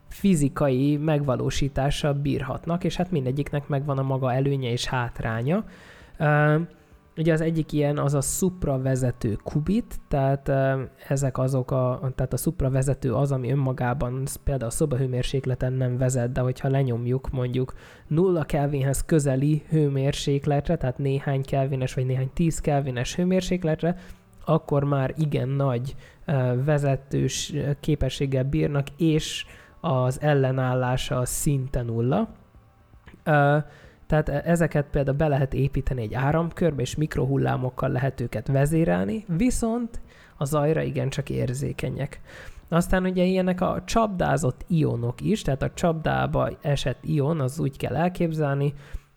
fizikai megvalósítással bírhatnak, és hát mindegyiknek megvan a maga előnye és hátránya. Um, Ugye az egyik ilyen az a supra vezető kubit, tehát ezek azok a, tehát a supra vezető az, ami önmagában például a szobahőmérsékleten nem vezet, de hogyha lenyomjuk mondjuk nulla Kelvinhez közeli hőmérsékletre, tehát néhány kelvines vagy néhány 10 kelvines hőmérsékletre, akkor már igen nagy vezetős képességgel bírnak, és az ellenállása szinte nulla. Tehát e, ezeket például be lehet építeni egy áramkörbe, és mikrohullámokkal lehet őket vezérelni, viszont a zajra igencsak érzékenyek. Aztán ugye ilyenek a csapdázott ionok is, tehát a csapdába esett ion, az úgy kell elképzelni,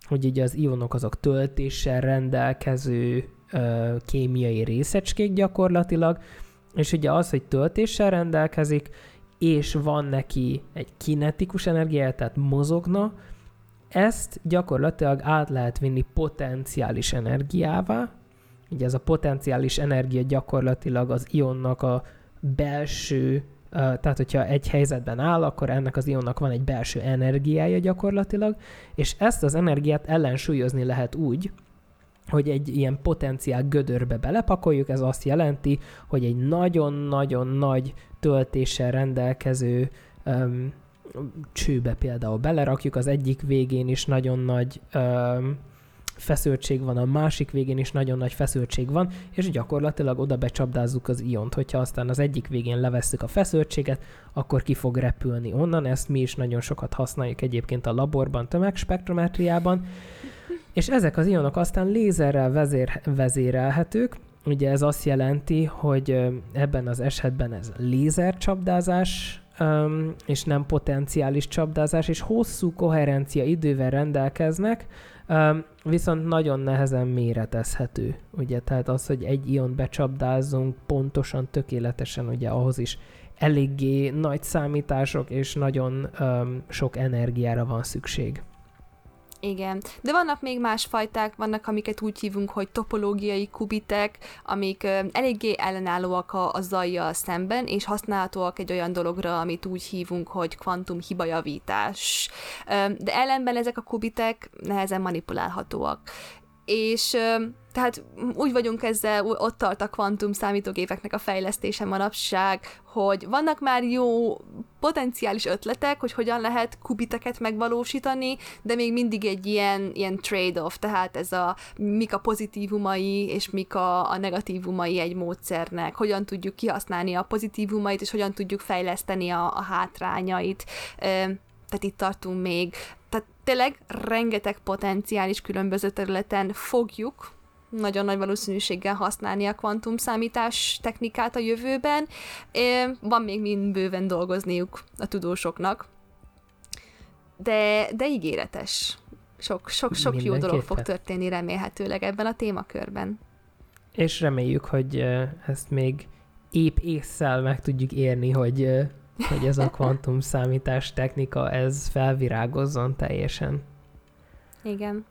hogy ugye az ionok azok töltéssel rendelkező ö, kémiai részecskék gyakorlatilag, és ugye az, hogy töltéssel rendelkezik, és van neki egy kinetikus energiája, tehát mozogna, ezt gyakorlatilag át lehet vinni potenciális energiává. Ugye ez a potenciális energia gyakorlatilag az ionnak a belső, tehát hogyha egy helyzetben áll, akkor ennek az ionnak van egy belső energiája gyakorlatilag, és ezt az energiát ellensúlyozni lehet úgy, hogy egy ilyen potenciál gödörbe belepakoljuk, ez azt jelenti, hogy egy nagyon-nagyon nagy töltéssel rendelkező csőbe például belerakjuk, az egyik végén is nagyon nagy um, feszültség van, a másik végén is nagyon nagy feszültség van, és gyakorlatilag oda becsapdázzuk az iont. Hogyha aztán az egyik végén levesszük a feszültséget, akkor ki fog repülni onnan. Ezt mi is nagyon sokat használjuk egyébként a laborban, tömegspektrometriában. És ezek az ionok aztán lézerrel vezér, vezérelhetők, Ugye ez azt jelenti, hogy ebben az esetben ez lézercsapdázás, és nem potenciális csapdázás, és hosszú koherencia idővel rendelkeznek, viszont nagyon nehezen méretezhető. Ugye, tehát az, hogy egy ion becsapdázzunk pontosan, tökéletesen, ugye ahhoz is eléggé nagy számítások és nagyon um, sok energiára van szükség. Igen, de vannak még más fajták, vannak, amiket úgy hívunk, hogy topológiai kubitek, amik eléggé ellenállóak a, a zajjal szemben, és használhatóak egy olyan dologra, amit úgy hívunk, hogy kvantum hibajavítás. De ellenben ezek a kubitek nehezen manipulálhatóak. És tehát úgy vagyunk ezzel, ott tart a kvantum számítógépeknek a fejlesztése manapság, hogy vannak már jó potenciális ötletek, hogy hogyan lehet kubiteket megvalósítani, de még mindig egy ilyen, ilyen trade-off, tehát ez a mik a pozitívumai és mik a, a negatívumai egy módszernek, hogyan tudjuk kihasználni a pozitívumait, és hogyan tudjuk fejleszteni a, a hátrányait. Tehát itt tartunk még. Tehát tényleg rengeteg potenciális különböző területen fogjuk nagyon nagy valószínűséggel használni a kvantum számítás technikát a jövőben. Van még mind bőven dolgozniuk a tudósoknak, de, de ígéretes. Sok, sok, sok jó dolog fog történni remélhetőleg ebben a témakörben. És reméljük, hogy ezt még épp észszel meg tudjuk érni, hogy, hogy ez a kvantum számítás technika, ez felvirágozzon teljesen. Igen.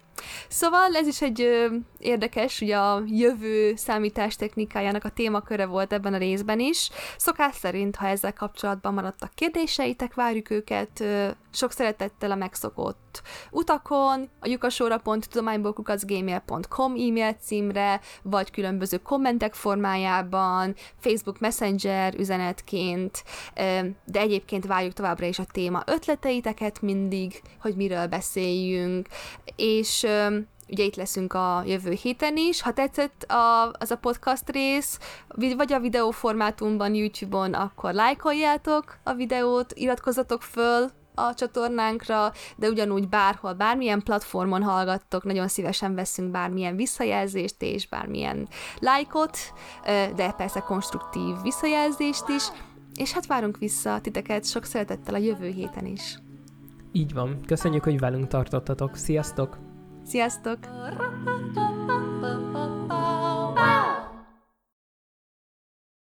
Szóval ez is egy ö, érdekes, ugye a jövő számítás technikájának a témaköre volt ebben a részben is. Szokás szerint, ha ezzel kapcsolatban maradtak kérdéseitek, várjuk őket ö, sok szeretettel a megszokott utakon, a lyukasóra.tudományból.gmail.com e-mail címre, vagy különböző kommentek formájában, Facebook Messenger üzenetként, de egyébként várjuk továbbra is a téma ötleteiteket mindig, hogy miről beszéljünk, és ugye itt leszünk a jövő héten is. Ha tetszett a, az a podcast rész, vagy a videó formátumban YouTube-on, akkor lájkoljátok a videót, iratkozzatok föl a csatornánkra, de ugyanúgy bárhol, bármilyen platformon hallgattok, nagyon szívesen veszünk bármilyen visszajelzést és bármilyen lájkot, de persze konstruktív visszajelzést is, és hát várunk vissza titeket sok szeretettel a jövő héten is. Így van. Köszönjük, hogy velünk tartottatok. Sziasztok! Sziasztok!